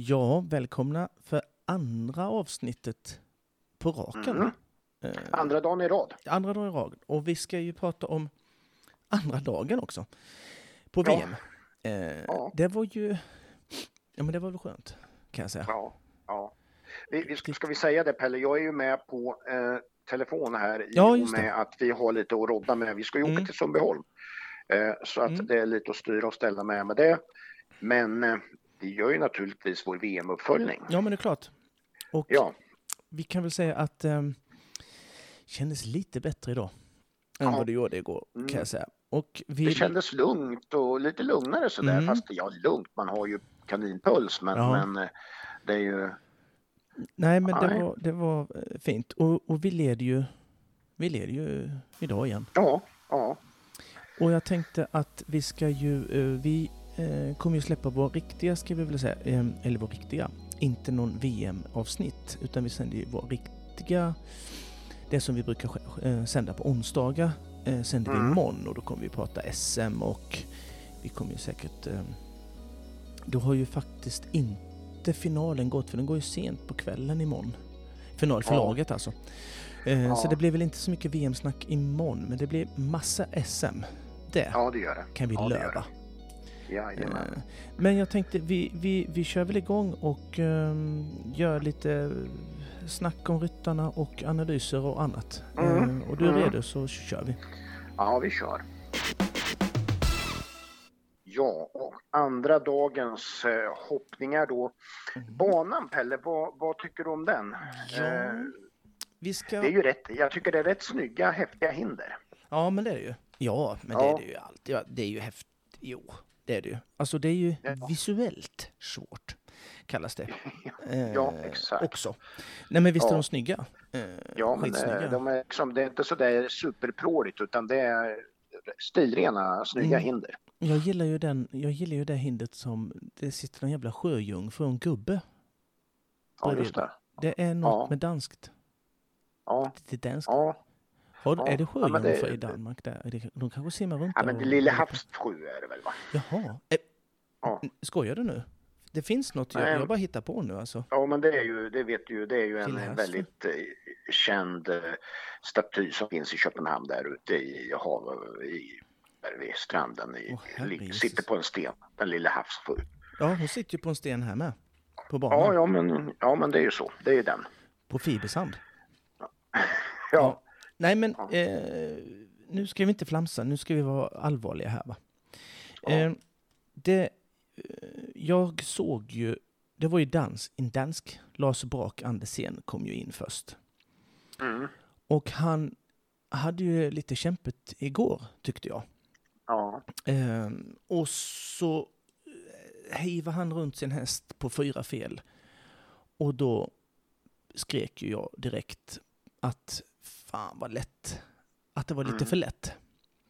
Ja, välkomna för andra avsnittet på raken. Mm. Eh, Andra dagen i rad. andra dagen i rad. Och vi ska ju prata om andra dagen också. På Ja. VM. Eh, Ja. Det var ju... Ja, men det var väl skönt, kan jag säga. Ja, ja. Vi, vi, ska ska vi säga det Pelle, jag är ju med på eh, telefon här i Ja, och just det. med att vi har lite att rodda med. Vi ska ju åka Mm. till Sundbyholm. Eh, så att Mm. det är lite att styra och ställa med med det. Men eh, vi gör ju naturligtvis vår VM-uppföljning. Ja, men det är klart. Och Ja, vi kan väl säga att det kändes lite bättre idag än Ja. vad det gjorde igår, Mm. kan jag säga. Och vi... det kändes lugnt och lite lugnare sådär. Mm. Fast ja, lugnt, man har ju kaninpuls men, Ja. men eh, det är ju... Nej, men det var, det var eh, fint. Och, och vi leder ju vi leder ju idag igen. Ja, ja. Och jag tänkte att vi ska ju, eh, vi eh, kommer ju släppa vår riktiga, ska vi väl säga, eh, eller vår riktiga, inte någon VM-avsnitt, utan vi sänder ju vår riktiga, det som vi brukar eh, sända på onsdagar, eh, sänder vi Mm. imorgon och då kommer vi prata SM och vi kommer ju säkert, eh, då har ju faktiskt inte finalen gått, för den går ju sent på kvällen imorgon. Final för Ja. laget alltså. Eh, Ja. Så det blir väl inte så mycket VM-snack imorgon, men det blir massa SM. Det Ja, det det. kan vi ja, löva. Det. Jajamän. Eh, Men jag tänkte, vi, vi, vi kör väl igång och ehm, gör lite snack om ryttarna och analyser och annat. Mm, Eh, och du är mm. redo så kör vi. Ja, vi kör. Ja, och andra dagens eh, hoppningar då. Banan Pelle, vad, vad tycker du om den? Ja, Eh, vi ska... det är ju rätt, jag tycker det är rätt snygga, häftiga hinder. Ja, men det är det ju. Ja, men det Ja. är det ju alltid. Det är ju häftigt. Jo, det är det ju. Alltså det är ju Ja. visuellt svårt, kallas det. Eh, Ja, exakt. Också. Nej, men visst är Ja. de snygga? Eh, Ja, men eh, de är liksom, det är inte så där superpråligt utan det är stilrena, snygga Mm. hinder. Jag gillar ju den, jag gillar ju det hindret som, det sitter en jävla sjöjungfru och en gubbe. Ja, just det. Det är något Ja. med danskt. Ja, Det är danskt. ja. Har, ja. Är det Ja, det- sjöjungfrur i Danmark där? Är det, de kanske simmar runt ja men det lilla havssjö är det väl va? Jaha. Eh, Ja. Skojar du nu? Det finns något jag, jag bara hittar på nu alltså. Ja, men det är ju, det vet du ju, det är ju en väldigt eh, känd eh, staty som finns i Köpenhamn där ute i havet, i, där vid stranden. I, Jesus. sitter på en sten, den lilla havssjö. Ja, hon sitter ju på en sten här med. På banan. Ja, ja, men, ja, men det är ju så, det är ju den. På fibersand. Ja, Nej men, Ja. eh, nu ska vi inte flamsa, nu ska vi vara allvarliga här va. Ja. Eh, det, eh, jag såg ju, det var ju dans, en dansk, Lars Brak Andersen kom ju in först. mm, Och han hade ju lite kämpet igår, tyckte jag. ja, Eh, och så hejvade han runt sin häst på fyra fel. Och då skrek ju jag direkt att fan vad lätt. Att det var lite Mm. för lätt.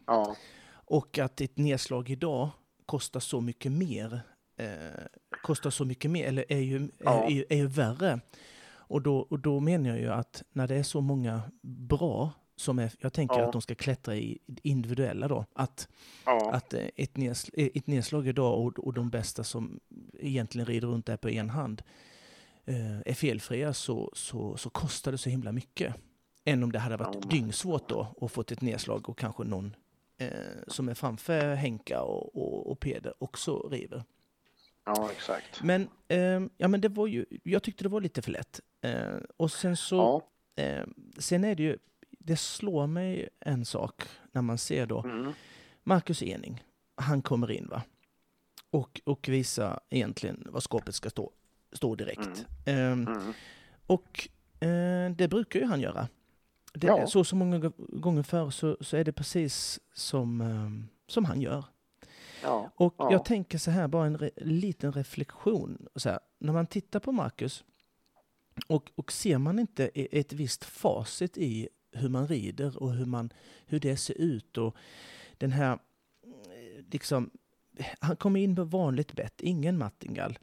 ja, Och att ett nedslag idag kostar så mycket mer. Eh, kostar så mycket mer, eller är ju, är, Ja. är, är ju värre. Och då, och då menar jag ju att när det är så många bra som är, jag tänker Ja. att de ska klättra i individuella då, att ja, att eh, ett, neds, eh, ett nedslag idag och, och de bästa som egentligen rider runt där på en hand eh, är felfria så, så, så kostar det så himla mycket. Än om det hade varit Ja. dyngsvårt då och fått ett nedslag och kanske någon eh, som är framför Henka och, och, och Peder också river. ja, exakt. Men, eh, ja, men det var ju, jag tyckte det var lite för lätt. Eh, och sen så, Ja, eh, sen är det ju, det slår mig en sak när man ser då mm, Marcus Ening, han kommer in va? Och, och visar egentligen var skåpet ska stå, stå direkt. Ehm, mm, och eh, det brukar ju han göra. Det, Ja. Så så många gånger förr så, så är det precis som, ehm, som han gör. ja, Och Ja. jag tänker så här, bara en re, liten reflektion. Så här, när man tittar på Marcus och, och ser man inte e- ett visst facit i hur man rider och hur, man, hur det ser ut och den här, eh, liksom, han kommer in med vanligt bett, ingen Mattingall.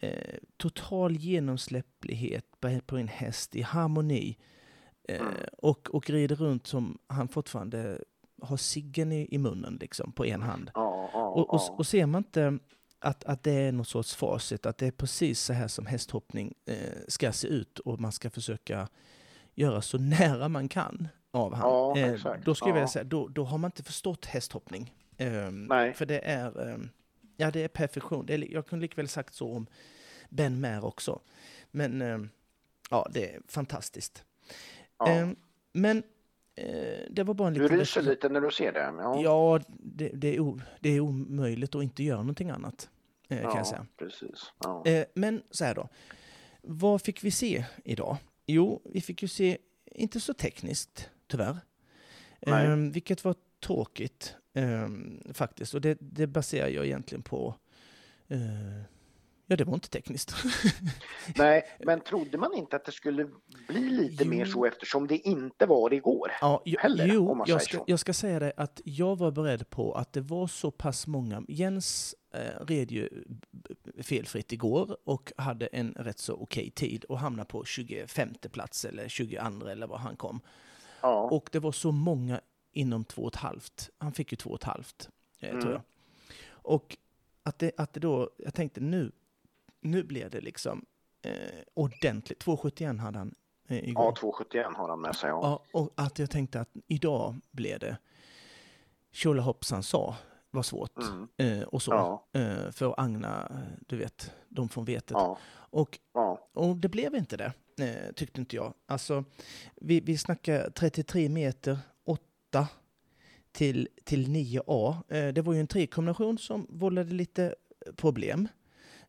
Eh, total genomsläpplighet på, på en häst i harmoni. Eh, Mm. och, och rider runt som han fortfarande har ciggen i, i munnen liksom på en hand. ja, ja, Och, och, och ser man inte att, att det är något sorts facit, att det är precis så här som hästhoppning eh, ska se ut och man ska försöka göra så nära man kan av han. Eh, då skulle jag vilja säga, då, då har man inte förstått hästhoppning. Ehm. För det är, ehm, ja det är perfektion. Det är, jag kunde likväl sagt så om Ben Maher också. Men ehm, ja, det är fantastiskt. Ja. Ehm, men eh, det var bara en Du liten... ryser lite när du ser det. Ja, Ja, det, det, är o, det är omöjligt att inte göra någonting annat, eh, kan Ja, jag säga. precis. Ja. Eh, men så här då. Vad fick vi se idag? Jo, vi fick ju se, inte så tekniskt, tyvärr. Nej. Eh, vilket var tråkigt, eh, faktiskt. Och det, det baserar jag egentligen på... Ja, det var inte tekniskt. Nej, men trodde man inte att det skulle bli lite Jo. mer så eftersom det inte var det igår? Ja, jo, heller, jo jag, ska, jag ska säga det att jag var beredd på att det var så pass många. Jens eh, red ju felfritt igår och hade en rätt så okej tid och hamnade på 25 plats eller 22 eller vad han kom. Ja, Och det var så många inom två och ett halvt. Han fick ju två och ett halvt, eh, Mm. tror jag. Och att det, att det då, jag tänkte nu, nu blir det liksom eh, ordentligt. 2,71 hade han eh, igår. ja 271 har han med sig. Ja. Ja, och att jag tänkte att idag blev det tjolahoppsan sa var svårt. Mm. Eh, och så. Ja. Eh, för Agna, eh, du vet, de från vetet. Ja. Och, Ja. och det blev inte det, eh, tyckte inte jag. Alltså, vi, vi snackar 33 meter, 8 till, till 9A. Eh, det var ju en trekombination som vållade lite problem.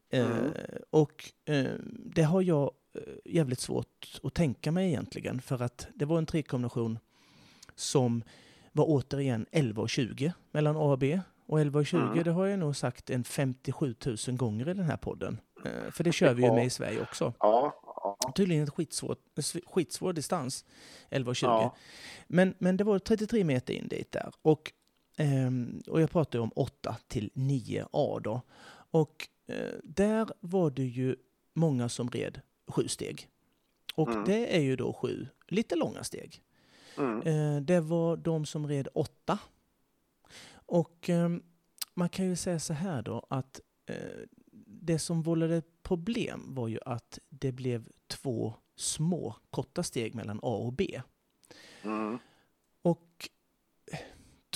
Eh, och eh, det har jag eh, jävligt svårt att tänka mig egentligen. För att det var en trekombination som var återigen 11 och 20 mellan A och B. Och 11 och 20, Mm. det har jag nog sagt en 57 000 gånger i den här podden. Eh, för det kör vi ju med i Sverige också. Ja. ja. Tydligen en skitsvår, skitsvår distans, 11 och 20. Ja. Men, men det var 33 meter in dit där. Och, ehm, och jag pratade om 8 till 9A då. Och där var det ju många som red sju steg. Och Mm. det är ju då sju lite långa steg. Mm. Eh, det var de som red åtta. Och ehm, man kan ju säga så här då att eh, det som vållade problem var ju att det blev två små korta steg mellan A och B. Mm. Och eh,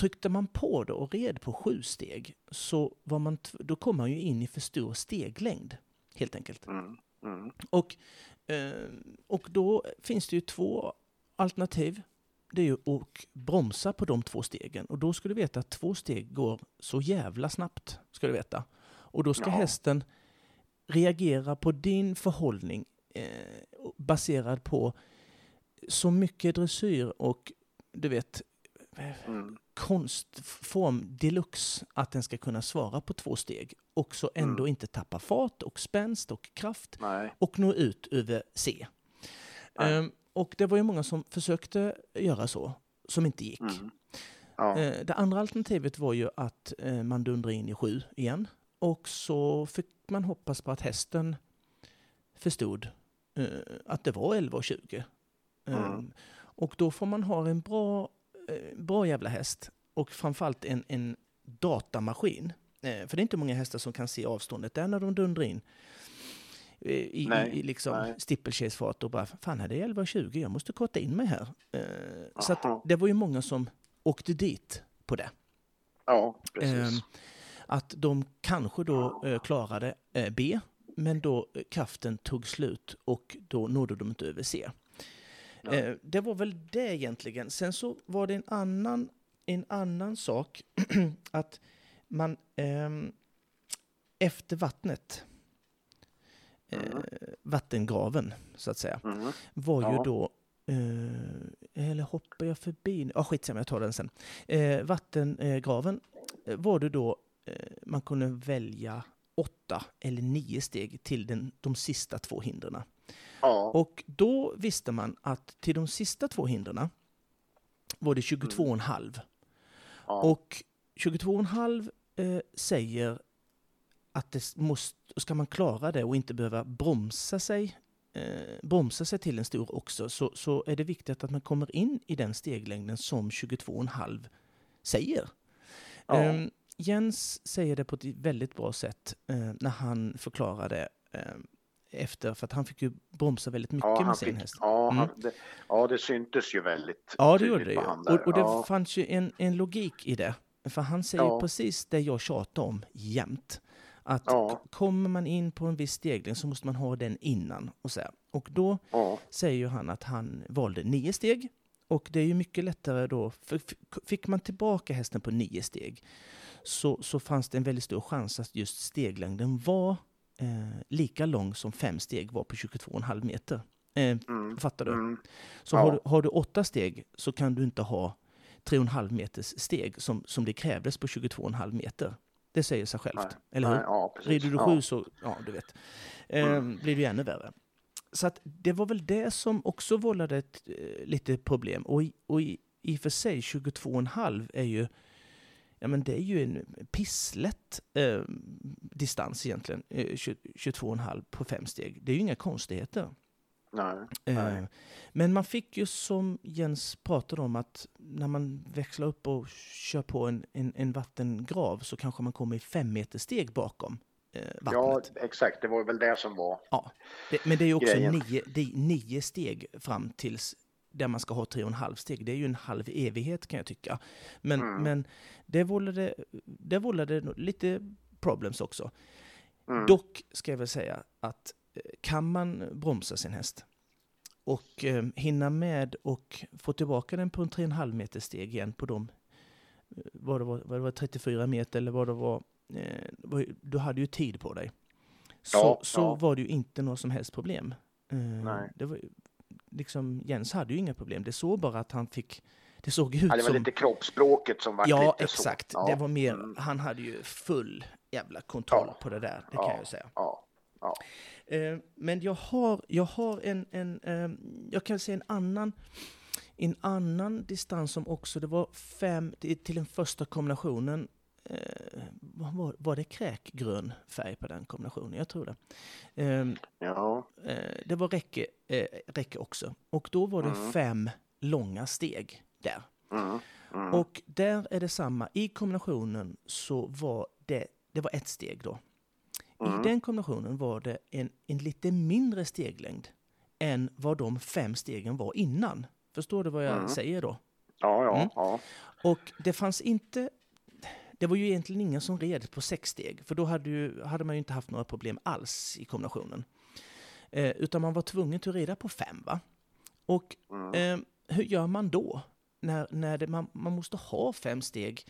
tryckte man på då och red på sju steg så var man, då kom man ju in i för stor steglängd helt enkelt. Mm. Mm. Och, eh, och då finns det ju två alternativ. Det är ju att bromsa på de två stegen. Och då ska du veta att två steg går så jävla snabbt. Ska du veta. Och då ska Ja. hästen reagera på din förhållning eh, baserad på så mycket dressyr och du vet Mm. konstform deluxe att den ska kunna svara på två steg och så ändå Mm. inte tappa fart och spänst och kraft Nej. och nå ut över C. Ehm, och det var ju många som försökte göra så, som inte gick. Mm. Ja. Eh, det andra alternativet var ju att eh, man dundrade in i sju igen. Och så fick man hoppas på att hästen förstod eh, att det var 11 och 20. Mm. Ehm, och då får man ha en bra, bra jävla häst och framförallt en, en datamaskin. Eh, för det är inte många hästar som kan se avståndet där när de dundrar in eh, i, Nej, i, liksom nej. steeplechase-fart och bara fan, här är det 11.20, jag måste korta in mig här. Eh, så att det var ju många som åkte dit på det. Ja, precis. Ehm, att de kanske då eh, klarade eh, B, men då eh, kraften tog slut och då nådde de inte över C. Ja. Eh, det var väl det egentligen. Sen så var det en annan, en annan sak att man ehm, efter vattnet, eh, Mhm. vattengraven så att säga, Mm. var ju Ja. då Eh, eller hoppar jag förbi? Ja, ah, skitsamma, jag tar den sen. Eh, vattengraven eh, var det då eh, man kunde välja åtta eller nio steg till den, de sista två hindren. Ja. Och då visste man att till de sista två hindren var det 22,5. ja. Och 22,5 eh, säger att det måste, ska man klara det och inte behöva bromsa sig, eh, bromsa sig till en stor också, så, så är det viktigt att man kommer in i den steglängden som 22,5 säger. Ja. Ehm, Jens säger det på ett väldigt bra sätt eh, när han förklarade eh, efter, för att han fick ju bromsa väldigt mycket Ja, med sin fick, häst. ja, Mm. det, ja, det syntes ju väldigt Ja, det gjorde det ju. Och, och det ja, fanns ju en, en logik i det. För han säger Ja. precis det jag tjatar om jämt. Att Ja. kommer man in på en viss stegling så måste man ha den innan. Och, så här. och då säger ju han att han valde nio steg. Och det är ju mycket lättare då, fick man tillbaka hästen på nio steg så, så fanns det en väldigt stor chans att just steglängden var eh, lika lång som fem steg var på 22,5 meter. Eh, mm, fattar du? mm, Så Ja. har, du, har du åtta steg så kan du inte ha 3,5 meters steg som, som det krävdes på 22,5 meter. Det säger sig självt, Nej, eller hur? nej, ja. Rider du ja. sju så, ja du vet, eh, Mm. blir det ju ännu värre. Så att det var väl det som också vållade ett, eh, lite problem. Och, i, och i, i och för sig 22,5 är ju, ja men det är ju en pisslätt eh, distans egentligen, eh, 20 22,5 på fem steg. Det är ju inga konstigheter. Nej, Eh, Nej. Men man fick ju som Jens pratade om att när man växlar upp och kör på en, en, en vattengrav så kanske man kommer i fem meter steg bakom eh, ja, vattnet. exakt. Det var väl det som var. Det, men det är ju också grejen. nio, det nio steg fram tills där man ska ha tre och en halv steg. Det är ju en halv evighet kan jag tycka. Men, Mm. men det, vållade, det vållade lite problems också. Mm. Dock ska jag väl säga att eh, kan man bromsa sin häst och eh, hinna med och få tillbaka den på en 3,5 meter steg igen på de, eh, vad det var, vad det var 34 meter eller vad det var, eh, du hade ju tid på dig. Så, Ja, så ja. var det ju inte något som helst problem. Eh, Nej. Det var, liksom, Jens hade ju inga problem, det såg bara att han fick, det såg ut Ja, det var som... lite kroppsspråket som var Ja, lite exakt. så. Ja, Det var mer, mm, han hade ju full jävla kontroll Ja. på det där, det kan jag ju säga. Eh, Men jag har, jag har en, en eh, jag kan säga en annan, en annan distans som också, det var fem till till den första kombinationen. Eh, var, var det kräkgrön färg på den kombinationen? Jag tror det. Eh, ja. eh, det var räcke, eh, räcke också. Och då var det Mm. fem långa steg där. Mm, mm, Och där är det samma. I kombinationen så var det, det var ett steg då. Mm. I den kombinationen var det en, en lite mindre steglängd än vad de fem stegen var innan. Förstår du vad jag Mm. säger då? ja, ja, Mm. ja. Och det fanns inte... Det var ju egentligen ingen som red på sex steg, för då hade, ju, hade man ju inte haft några problem alls i kombinationen. Eh, utan man var tvungen att rida på fem. Va? Och Mm. eh, hur gör man då? När, när det, man, man måste ha fem steg,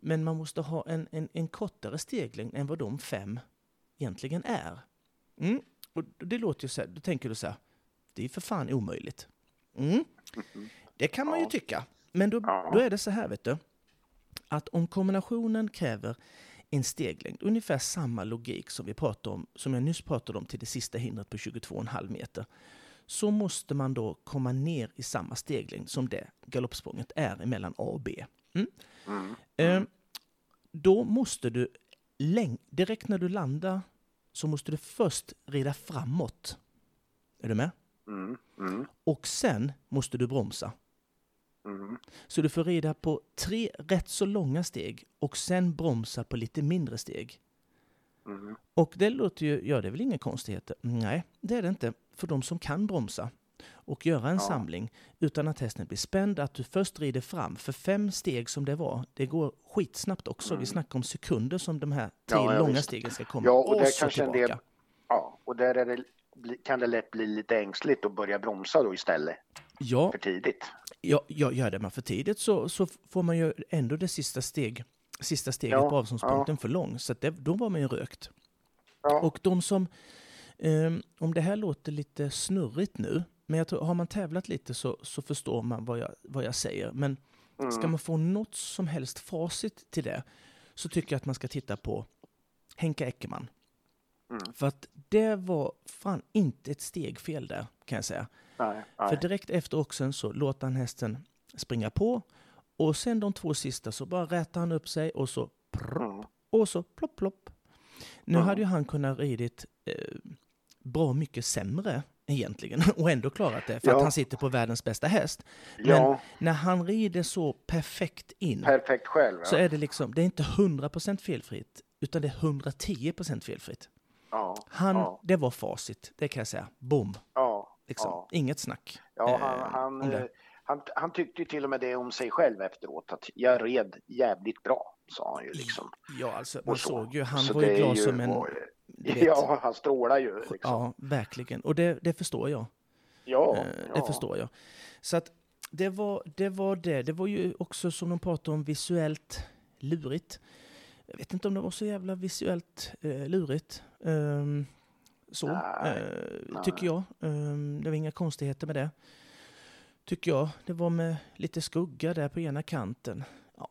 men man måste ha en, en, en kortare steglängd än vad de fem egentligen är. Mm. Och det låter ju så här, då tänker du så här, det är för fan omöjligt. Mm. Det kan man ju tycka, men då, då är det så här, vet du, att om kombinationen kräver en steglängd, ungefär samma logik som vi pratade om, som jag nyss pratade om till det sista hindret på 22,5 meter, så måste man då komma ner i samma steglängd som det galoppsprånget är emellan A och B. Mm. Mm. Eh, då måste du, direkt när du landar, så måste du först rida framåt. Är du med? Mm. Mm. Och sen måste du bromsa. Mm. Så du får rida på tre rätt så långa steg och sen bromsa på lite mindre steg. Mm. Och det låter ju, ja det är väl inga konstigheter? Nej, det är det inte. För de som kan bromsa och göra en Ja. samling utan att hästen blir spänd, att du först rider fram. För fem steg som det var, det går skitsnabbt också. Vi snackar om sekunder som de här tre Mm. Ja, långa visst. stegen ska komma. Ja, och och där så kanske en del, ja, och där är det, kan det lätt bli lite ängsligt att börja bromsa då istället Ja, för tidigt. Ja, ja, gör det man för tidigt så, så får man ju ändå det sista, steg, sista steget Ja, på avståndspunkten för lång. Så det, då var man ju rökt. Ja, Och de som, ehm, om det här låter lite snurrigt nu, men jag tror, har man tävlat lite så, så förstår man vad jag, vad jag säger. Men Mm. ska man få något som helst facit till det så tycker jag att man ska titta på Henka Eckermann. Mm. För att det var fan inte ett steg fel där, kan jag säga. nej, För nej. direkt efter oxen så låter han hästen springa på och sen de två sista så bara rätar han upp sig och så prr, Mm. och så plopp plopp. Nu Mm. hade ju han kunnat ridit eh, bra mycket sämre egentligen och ändå klarat det för Ja. att han sitter på världens bästa häst. Men Ja, när han rider så perfekt in perfekt själv. Ja. så är det liksom, det är inte 100% felfritt utan det är 110% felfritt. Ja, Han, ja, det var facit, det kan jag säga. Boom! ja, Liksom. Inget snack. Ja, eh, han, han, eh, han, han tyckte ju till och med det om sig själv efteråt, att jag red jävligt bra, sa han ju liksom. Ja, alltså man så. såg ju, han Så var ju glad som en... och. Ja, han strålar ju liksom. Ja, verkligen. Och det, det förstår jag. Ja, Eh, Det förstår jag. Så att det var, det var det. Det var ju också som de pratade om visuellt lurigt. Jag vet inte om det var så jävla visuellt eh, lurigt. Ehm, så, Nej, eh, nej. tycker jag. Ehm, det var inga konstigheter med det. Tycker jag. Det var med lite skugga där på ena kanten. Ja,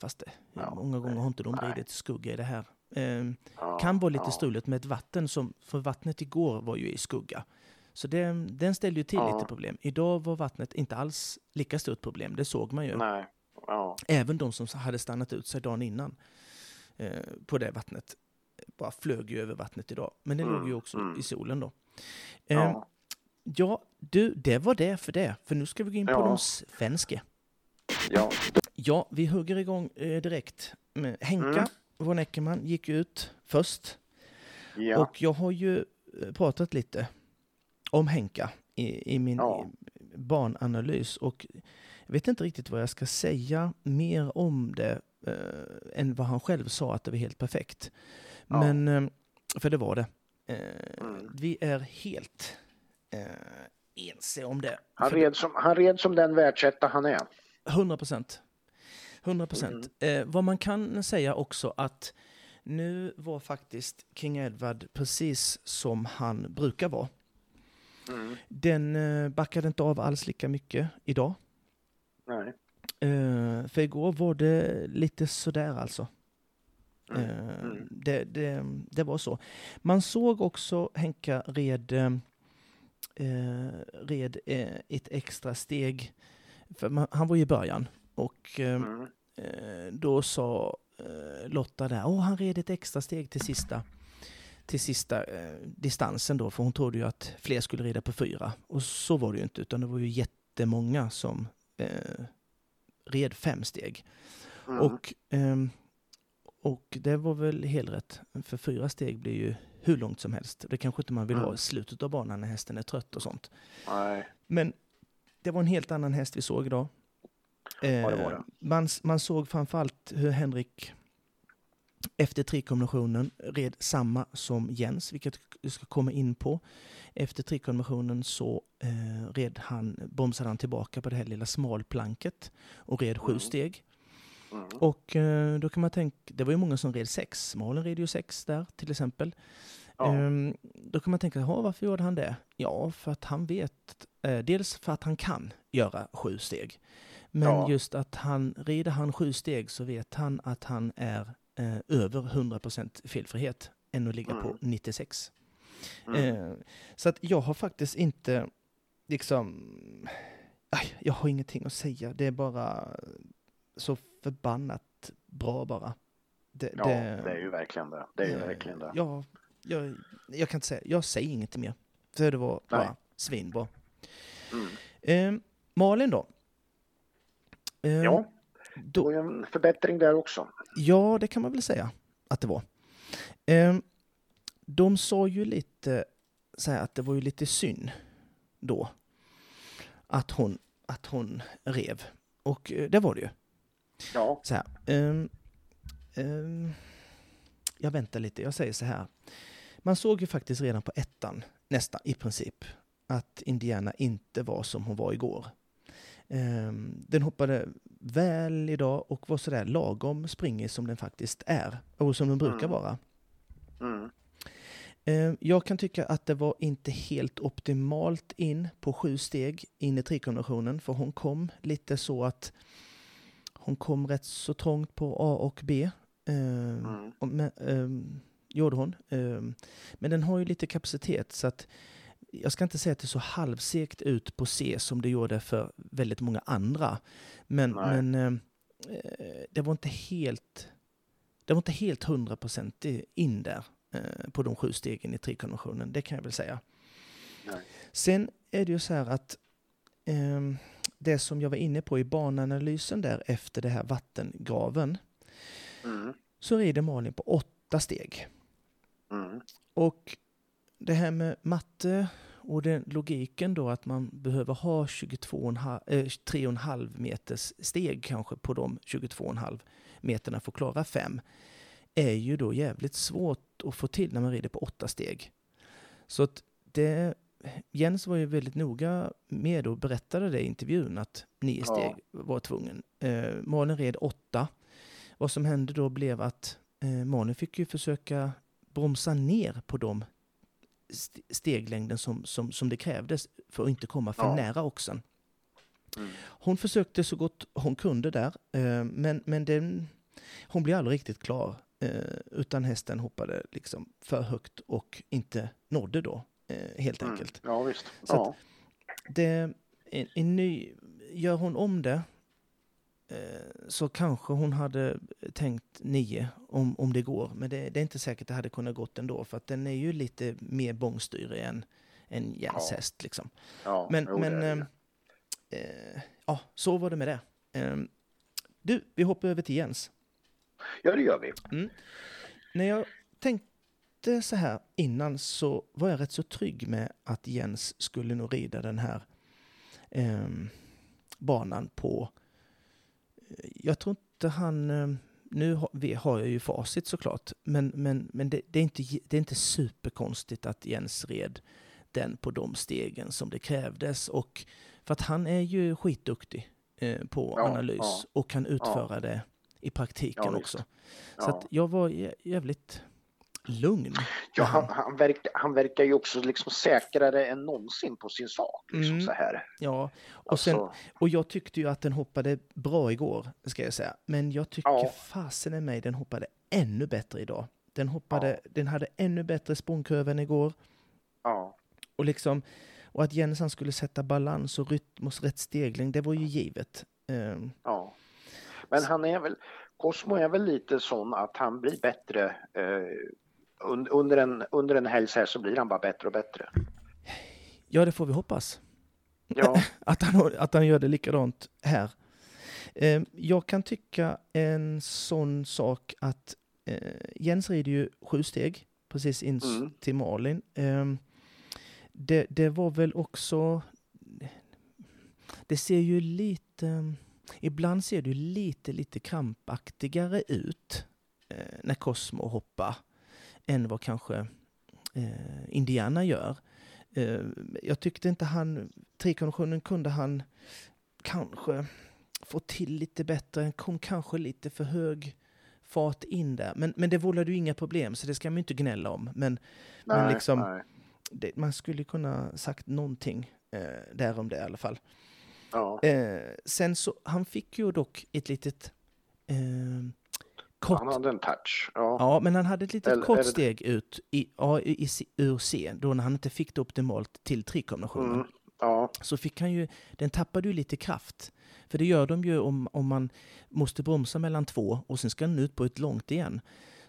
fast det, Ja, många gånger har inte de ridit skugga i det här. Ehm, ja, kan vara lite ja. struligt med ett vatten, som, för vattnet igår var ju i skugga. Så det, den ställde ju till Ja. lite problem. Idag var vattnet inte alls lika stort problem, det såg man ju. Även de som hade stannat ut sig dagen innan eh, på det vattnet bara flög ju över vattnet idag. Men det låg ju Mm, också mm. i solen då. Ja. ja, du, det var det för det. För nu ska vi gå in på Ja. de svenska. ja. Ja, vi hugger igång eh, direkt. Henka Mm. von Eckermann gick ut först. ja. Och jag har ju eh, pratat lite om Henka i, i min Ja. barnanalys och jag vet inte riktigt vad jag ska säga mer om det eh, än vad han själv sa att det var helt perfekt. Ja. Men, eh, för det var det. Eh, Mm. Vi är helt eh, ense om det. Han, red som, han red som den världsetta han är. 100 procent. 100 procent. Eh, vad man kan säga också att nu var faktiskt King Edward precis som han brukar vara. Mm. Den eh, backade inte av alls lika mycket idag. Nej. Eh, för igår var det lite sådär alltså. Mm. Mm. det, det, det var så. Man såg också Henka red, eh, red eh, ett extra steg. För man, han var ju i början och eh, Mm. eh, då sa eh, Lotta där, åh han red ett extra steg till sista, till sista eh, distansen då, för hon trodde ju att fler skulle rida på fyra. Och så var det ju inte, utan det var ju jättemånga som red fem steg. Mm. Och, ehm, och det var väl helt rätt, för fyra steg blir ju hur långt som helst. Det kanske inte man vill ha Mm. i slutet av banan när hästen är trött och sånt. Nej. Men det var en helt annan häst vi såg idag. det var Eh, det. man, man såg framförallt hur Henrik efter trikombinationen red samma som Jens, vilket vi ska komma in på. Efter trikombinationen så eh, red han, bromsade han tillbaka på det här lilla smalplanket och red sju Mm. steg. Mm. Och eh, då kan man tänka, det var ju många som red sex, Malen red ju sex där till exempel. Ja. Ehm, då kan man tänka, "Jaha, varför gjorde han det? Ja, för att han vet, eh, dels för att han kan göra sju steg. Men Ja. just att han, rider han sju steg så vet han att han är eh, över 100% felfrihet än att ligga på Mm. 96. Mm. Eh, så att jag har faktiskt inte liksom, jag har ingenting att säga. Det är bara så förbannat bra bara. Det, Ja, det är ju verkligen det. Det är ju eh, verkligen det. Ja, jag, jag kan inte säga, jag säger inget mer. För det var bara Nej. svinbra. Mm. Eh, Malin då? Eh, Ja, det då, var ju en förbättring där också. Ja, det kan man väl säga att det var. Ehm, de sa ju lite så här att det var ju lite synd då att hon, att hon rev. Och eh, det var det ju. Ja, Så här. ehm, ehm, jag väntar lite, jag säger så här. Man såg ju faktiskt redan på ettan, nästan i princip, att Indiana inte var som hon var igår. Ehm, den hoppade väl idag och var sådär lagom springig som den faktiskt är och som den brukar Mm. vara. mm. Jag kan tycka att det var inte helt optimalt in på sju steg in i trikombinationen för hon kom lite så att hon kom rätt så trångt på A och B. Ehm, Mm. och men, ehm, gjorde hon. Ehm, men den har ju lite kapacitet så att jag ska inte säga att det så halvsekt ut på C som det gjorde för väldigt många andra. Men, men eh, det var inte helt det var inte helt hundra procent in där eh, på de sju stegen i trikonventionen, det kan jag väl säga. Nej. Sen är det ju så här att det som jag var inne på i bananalysen där efter det här vattengraven, Mm. så rider Malin på åtta steg. Mm. Och det här med matte och den logiken då att man behöver ha 22,5 eh, 3,5 meters steg kanske på de 22,5 meterna för att klara fem är ju då jävligt svårt att få till när man rider på åtta steg. Så att det, Jens var ju väldigt noga med och berättade det i intervjun att nio Ja. steg var tvungen. Eh, Malin red åtta. Vad som hände då blev att eh, Malin fick ju försöka bromsa ner på de st- steglängden som, som, som det krävdes för att inte komma för Ja. nära oxen. Mm. Hon försökte så gott hon kunde där, eh, men, men den, hon blev aldrig riktigt klar. Eh, utan hästen hoppade liksom för högt och inte nådde då, eh, helt Mm. enkelt. Ja, visst. Så Ja. Det, en, en ny, gör hon om det eh, så kanske hon hade tänkt nio om, om det går. Men det, det är inte säkert det hade kunnat gått ändå för att den är ju lite mer bångstyrig än, än Jens Ja. häst. Liksom. ja. Men, jo, det men är det. eh, eh, ja, så var det med det. Eh, du, vi hoppar över till Jens. Ja, det gör vi. När jag tänkte så här innan så var jag rätt så trygg med att Jens skulle nog rida den här ehm, banan på... Jag tror inte han... ehm, nu har, vi har jag ju facit såklart, men, men, men det, det, är inte, det är inte superkonstigt att Jens red den på de stegen som det krävdes. Och för att han är ju skitduktig eh, på Ja, analys ja. och kan utföra det i praktiken Ja, också. Så Ja. jag var jä- jävligt lugn. Ja, han, han, verkar, han verkar ju också liksom säkrare än någonsin på sin sak. Liksom Mm. så här. Ja, och, sen, Alltså, och jag tyckte ju att den hoppade bra igår, ska jag säga. Men jag tycker Ja. fasen i mig den hoppade ännu bättre idag. Den, hoppade, den hade ännu bättre språngkurva än igår. ja. Och, liksom, och att Jens han skulle sätta balans och rytm och rätt stegling, det var ju givet. Ehm, Ja. Men han är väl, Cosmo är väl lite sån att han blir bättre eh, under, en, under en helg så här så blir han bara bättre och bättre. ja, det får vi hoppas. Ja, att han, att han gör det likadant här. Eh, jag kan tycka en sån sak att eh, Jens rider ju sju steg precis in Mm. till Malin. Eh, det, det var väl också... Det ser ju lite... Ibland ser det lite, lite krampaktigare ut eh, när Cosmo hoppar än vad kanske eh, Indiana gör. Eh, jag tyckte inte han trikonditionen kunde han kanske få till lite bättre. Han kom kanske lite för hög fart in där. Men, men det vållade ju inga problem, så det ska man ju inte gnälla om. Men, men nej, liksom, nej. det, man skulle kunna sagt någonting eh, där om det i alla fall. Ja. Eh, sen så, han fick ju dock ett litet eh, kort Han hade en touch. Ja. Ja, men han hade ett litet Eller- kort steg ut i, ja, i, ur C, då när han inte fick det optimalt till trikombinationen. Mm. Ja. Så fick han ju, den tappade ju lite kraft. För det gör de ju om, om man måste bromsa mellan två och sen ska den ut på ett långt igen.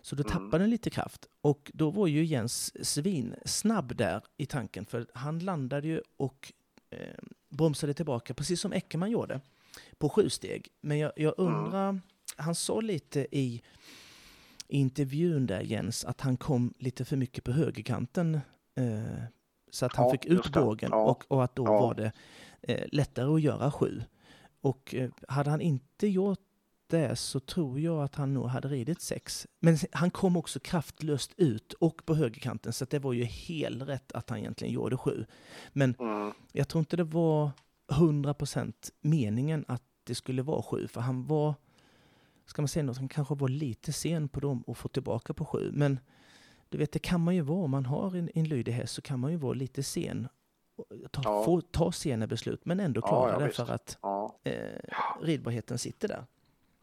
Så då Mm. tappade den lite kraft. Och då var ju Jens svin snabb där i tanken, för han landade ju och eh, bromsade tillbaka, precis som Eckermann gjorde, på sju steg. Men jag, jag Mm. Han sa lite i, intervjun där Jens, att han kom lite för mycket på högerkanten. Eh, så att han Ja, fick ut bågen Ja. och, och att då Ja. var det eh, lättare att göra sju. Och eh, hade han inte gjort det så tror jag att han nog hade ridit sex. Men han kom också kraftlöst ut och på högerkanten så att det var ju helt rätt att han egentligen gjorde sju. Men Mm. jag tror inte det var 100% meningen att det skulle vara sju, för han var, ska man säga något, han kanske var lite sen på dem och få tillbaka på sju. Men du vet, det kan man ju vara om man har en, en lydig häst så kan man ju vara lite sen. Ta, Ja. få, ta sena beslut men ändå klara ja, det för att Ja. eh, ridbarheten sitter där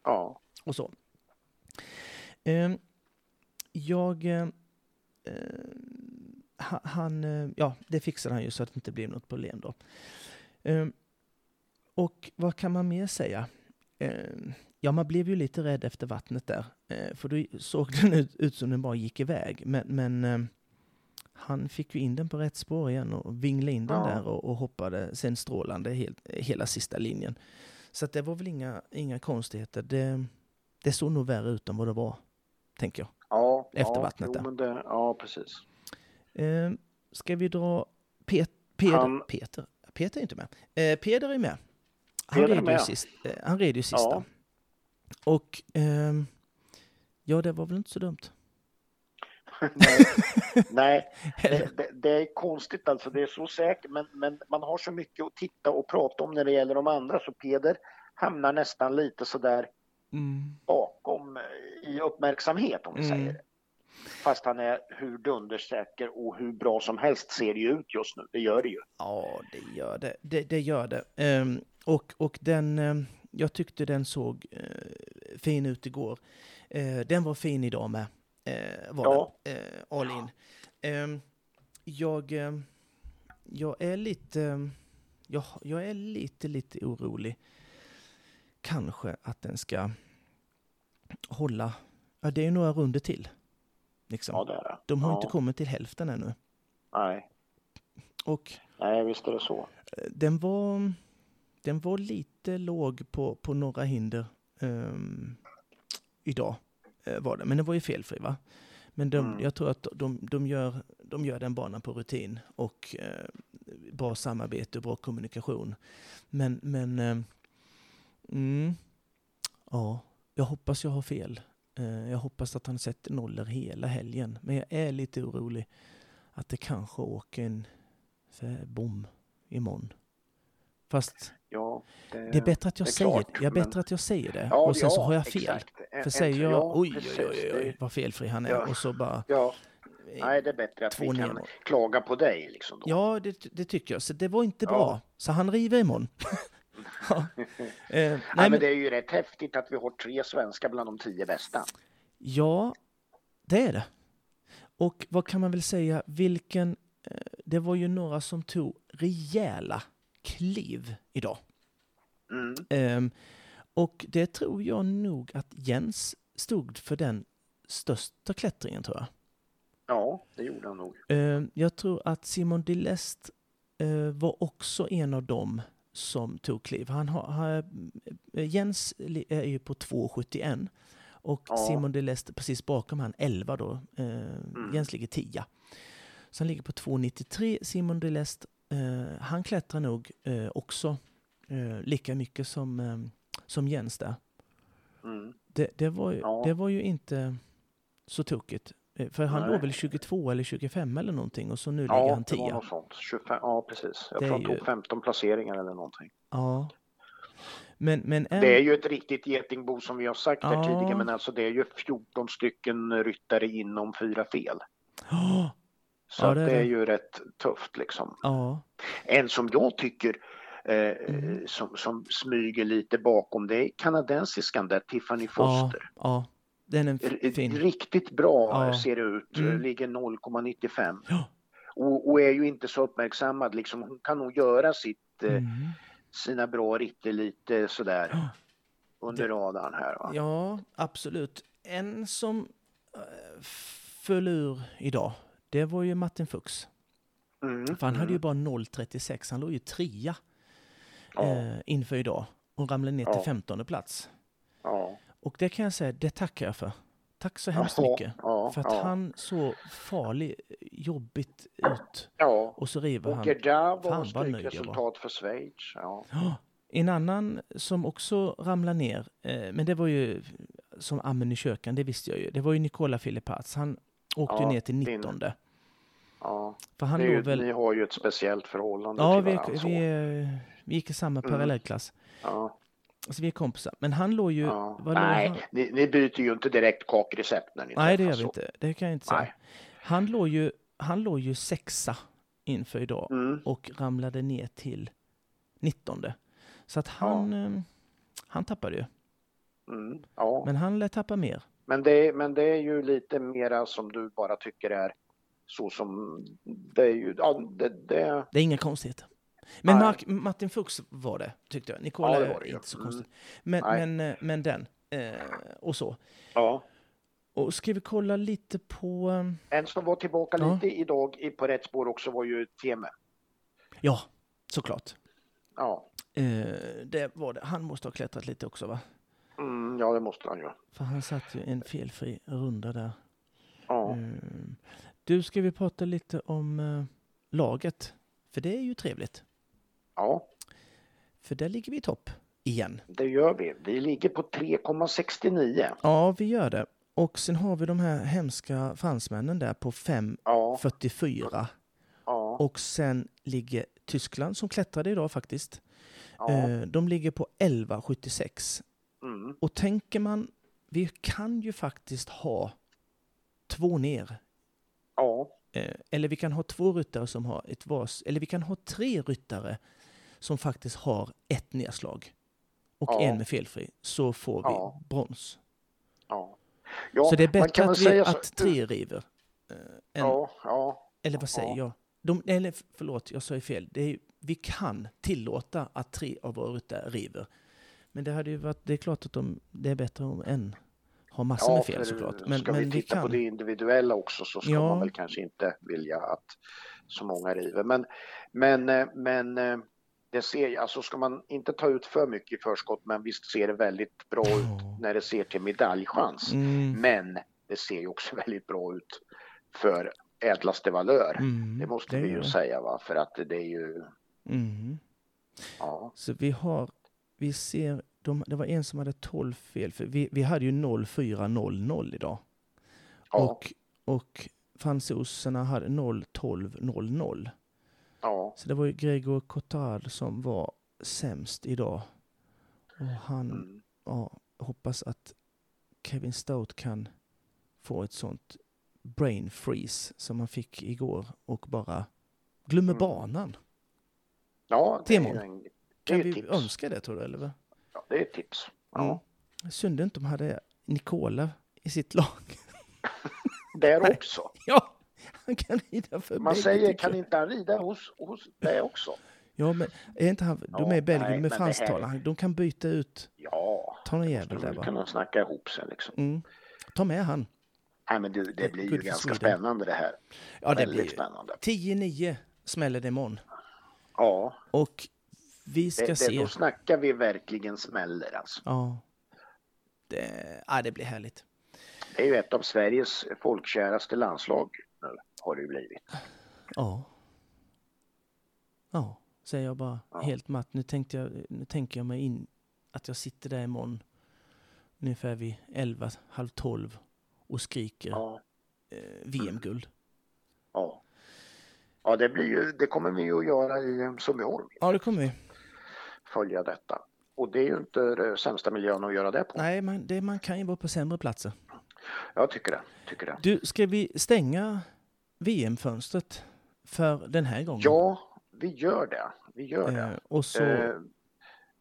Ja. och så. Ehm, jag... eh, eh, ha- han, eh, ja, det fixade han ju så att det inte blev något problem då. Ehm, och vad kan man mer säga? Ja, man blev ju lite rädd efter vattnet där. Eh, för då såg den ut, ut som den bara gick iväg. Men, men eh, han fick ju in den på rätt spår igen och vinglade in den Ja. där och, och hoppade sen strålande helt, hela sista linjen. Så det var väl inga, inga konstigheter. Det, det såg nog värre ut än vad det var, tänker jag. Ja, Efter ja, vattnet jo, där. det, ja, precis. Eh, ska vi dra Pet, Peder, Han- Peter? Peter är inte med. Eh, Peder är med. Han red, ju sist, eh, han red ju sista. Ja. Och ehm, ja, det var väl inte så dumt. Nej, nej det, det, det är konstigt alltså. Det är så säkert, men, men man har så mycket att titta och prata om när det gäller de andra, så Peder hamnar nästan lite sådär Mm. bakom eh, i uppmärksamhet om vi Mm. säger det. Fast han är hur dundersäker och hur bra som helst ser det ju ut just nu. Det gör det ju. Ja, det gör det. Det, det gör det. Ehm, och, och den, ehm, jag tyckte den såg eh, fin ut igår. Eh, den var fin idag med. Eh, var Ja. den. Eh, all in. Ehm, jag, ehm, jag är lite, jag, jag är lite, lite orolig. Kanske att den ska hålla, ja det är några runder till. Liksom. Ja, det är det. De har ja. inte kommit till hälften ännu. Nej. Och Nej, visst är det så. den var, den var lite låg på, på några hinder ehm, idag. eh, var det. Men den var ju felfri va? Men de, Mm. jag tror att de, de, gör, de gör den banan på rutin och eh, bra samarbete och bra kommunikation. Men, men eh, mm, ja, jag hoppas jag har fel. Eh, jag hoppas att han sätter nollor hela helgen. Men jag är lite orolig att det kanske åker en bom imorgon. Fast Ja, det, det är bättre att jag säger klart, det. Jag är men- bättre att jag säger det. Ja, och sen så ja, har jag fel. exakt. För säger jag ja, oj, oj, oj, oj, vad felfri han är Ja. och så bara... Eh, nej, det är bättre att vi kan neråt. klaga på dig liksom då. Ja, det, det tycker jag. Så det var inte bra. Så han river imorgon. ja. eh, nej, Nej, men men, det är ju rätt häftigt att vi har tre svenskar bland de tio bästa. ja, det är det. Och vad kan man väl säga, vilken... Eh, det var ju några som tog rejäla kliv idag. Mm. Ehm, och det tror jag nog att Jens stod för den största klättringen tror jag. Ja, det gjorde han nog. Ehm, jag tror att Simon Dilest eh, var också en av dem som tog kliv. Han har, har, eh, Jens är ju på 2,71 och Ja. Simon Dilest precis bakom han 11 då. Eh, Jens ligger 10. Så han ligger på 2,93 Simon Dilest. Eh, han klättrar nog eh, också eh, lika mycket som, eh, som Jens där. Mm. Det, det, var, ju- Ja. det var ju inte så tokigt. Eh, För han Nej. låg väl 22 eller 25 eller någonting och så nu ligger Ja, han det var 10. något sånt. 25, ja, precis. Jag Det tror han ju- tog 15 placeringar eller någonting. Ja. Men, men en... Det är ju ett riktigt getingbo som vi har sagt här Ja. tidigare, men alltså det är ju 14 stycken ryttare inom fyra fel. Ja, Så Ja, det är det är det. ju rätt tufft liksom. ja, En som jag tycker eh, Mm. som, som smyger lite bakom det är kanadensiskan där, Tiffany Foster. ja. Den är fin. Riktigt bra ser det ut, Mm. ligger 0,95 Ja. och, och är ju inte så uppmärksammad liksom. Hon kan nog göra sitt, eh, Mm. sina bra ritter lite sådär under radarn här. Va? Ja, absolut. En som äh, föll ur idag, det var ju Martin Fuchs. Mm, För han hade ju mm. bara 0,36. Han låg ju trea Ja. eh, inför idag och ramlade ner till Ja. 15 plats. Ja. Och det kan jag säga, det tackar jag för. Tack så hemskt mycket. För att han såg farlig, jobbigt ut. Och så river Och han. Var vad nöjd jag var. strykresultat för Schweiz. En annan som också ramlade ner, eh, men det var ju som amen i köken, det visste jag ju. Det var ju Nicola Filipats. Han åkte Ja, ner till din- 19. Ja. För han låg ju, väl... Ni har ju ett speciellt förhållande Ja, till vi, varandra. så. vi, eh, vi gick i samma Mm. parallellklass. Ja, Så vi är kompisar. Men han låg ju... ja. låg Nej, han? ni, ni byter ju inte direkt kakrecept när ni Nej, det gör vi så. inte. Det kan jag inte säga. Nej. Han låg ju, han låg ju sexa inför idag Mm. och ramlade ner till 19. Så att han, eh, han tappade ju. Mm. Ja. Men, han lät tappa mer. Det, men det är ju lite mera som du bara tycker är så som det är ju, ja, det, det Det är inga konstigheter. Men. Mark, Martin Fuchs var det, tyckte jag. Nicola Ja, det var det inte så Mm. konstigt. Men, Nej. men, eh, men den, eh, och så. ja, Och ska vi kolla lite på... eh, En som var tillbaka Ja. lite idag på rätt spår också var ju Teme. Ja, såklart. Ja. Eh, det var det. Han måste ha klättrat lite också va? Mm, ja, det måste han ju. För han satt ju en felfri runda där. Ja. Mm. Du, ska vi prata lite om eh, laget? För det är ju trevligt. ja, För där ligger vi i topp igen. det gör vi. Vi ligger på 3,69. Ja, vi gör det. Och sen har vi de här hemska fransmännen där på 5,44. Ja, ja, Och sen ligger Tyskland som klättrade idag faktiskt. ja. Eh, De ligger på 11,76. Mm, Och tänker man, vi kan ju faktiskt ha två ner. ja, Eh, Eller vi kan ha två ryttare som har ett vars, eller vi kan ha tre ryttare som faktiskt har ett nedslag. Och Ja. en med felfri. Så får vi Ja. brons. ja. så det är bättre att, vi, säga så- att tre river. eh, än, Eller vad säger ja. jag? De, eller förlåt, jag sa ju fel. Det är, vi kan tillåta att tre av våra ryttare river. Men det hade ju varit, det är klart att de, det är bättre om en har massor ja med fel såklart. Men, ska men vi vi titta kan. på det individuella också så ska Ja. man väl kanske inte vilja att så många river. Men, men, eh, men eh, det ser, alltså ska man inte ta ut för mycket i förskott men visst ser det väldigt bra ut Ja. när det ser till medaljchans. Mm, Men det ser ju också väldigt bra ut för ädlaste valör. mm, Det måste vi gör ju det. säga va, för att det är ju, Mm. ja, Så vi har, vi ser, de, det var en som hade 12 fel, för vi, vi hade ju 0400 idag. ja, Och, och fransoserna hade 01200. ja, Så det var ju Gregor Cotard som var sämst idag. Och han, mm, ja, hoppas att Kevin Stout kan få ett sånt brain freeze som han fick igår och bara glömmer Mm. banan. ja, det är, Timon. ju en, det Kan är vi ett tips. önska det tror du? Eller? Det är ett tips. Ja. Mm. Synd inte de hade Nicola i sitt lag. Där också. Ja, han kan rida för Man säger, kan inte han rida hos, hos det också? Ja, men är inte han, de är i Belgien, nej, med det här- fransktalande. De kan byta ut, Ja, ta någon jävel där bara. kunna snacka ihop sig liksom. Mm. Ta med han. Nej, men du, det Eh, blir ju ganska Sweden. spännande det här. Ja, det Väldigt blir spännande. 10-9 smäller det imorgon. Ja, Och vi ska det, det, se. då snackar vi verkligen smäller alltså. Ja. Det, ja, det blir härligt. Det är ju ett av Sveriges folkkäraste landslag nu, har det ju blivit. Ja. Ja, säger jag bara Ja. helt matt. Nu, tänkte jag, nu tänker jag mig in att jag sitter där imorgon ungefär vid 11, halv 12 och skriker Ja, eh, VM-guld. ja. Ja, det, blir ju, det kommer vi att göra i Sundbyholm, Ja, det kommer vi. Följa detta. Och det är ju inte den sämsta miljön att göra det på. Nej, man, det, man kan ju vara på sämre platser. Jag tycker det. Tycker det. Du, ska vi stänga VM-fönstret för den här gången? Ja, vi gör det. Vi gör det. Eh, och så... Eh,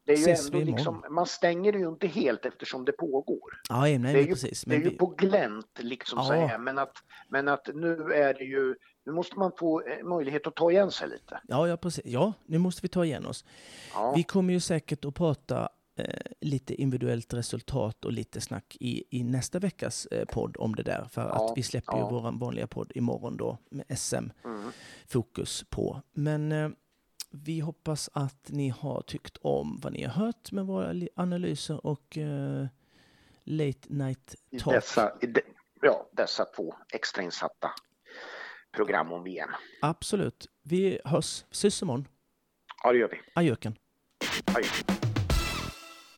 det är ju ses ändå vi liksom, man stänger det ju inte helt eftersom det pågår. ja, nej, det är men ju, precis. det är Men ju vi, på glänt liksom Ja. så här, men att, men att nu är det ju, nu måste man få eh, möjlighet att ta igen sig lite. ja, ja, precis. Ja, nu måste vi ta igen oss. Ja, Vi kommer ju säkert att prata eh, lite individuellt resultat och lite snack i, i nästa veckas eh, podd om det där. För Ja, att vi släpper ja. ju vår vanliga podd imorgon då med SM-fokus mm. på. Men eh, vi hoppas att ni har tyckt om vad ni har hört med våra analyser och eh, late night i talk. dessa, i de, ja, dessa två extrainsatta program om VM. Absolut. Vi hörs, syns imorgon. Ja, det gör vi. Adjöken. Adjö.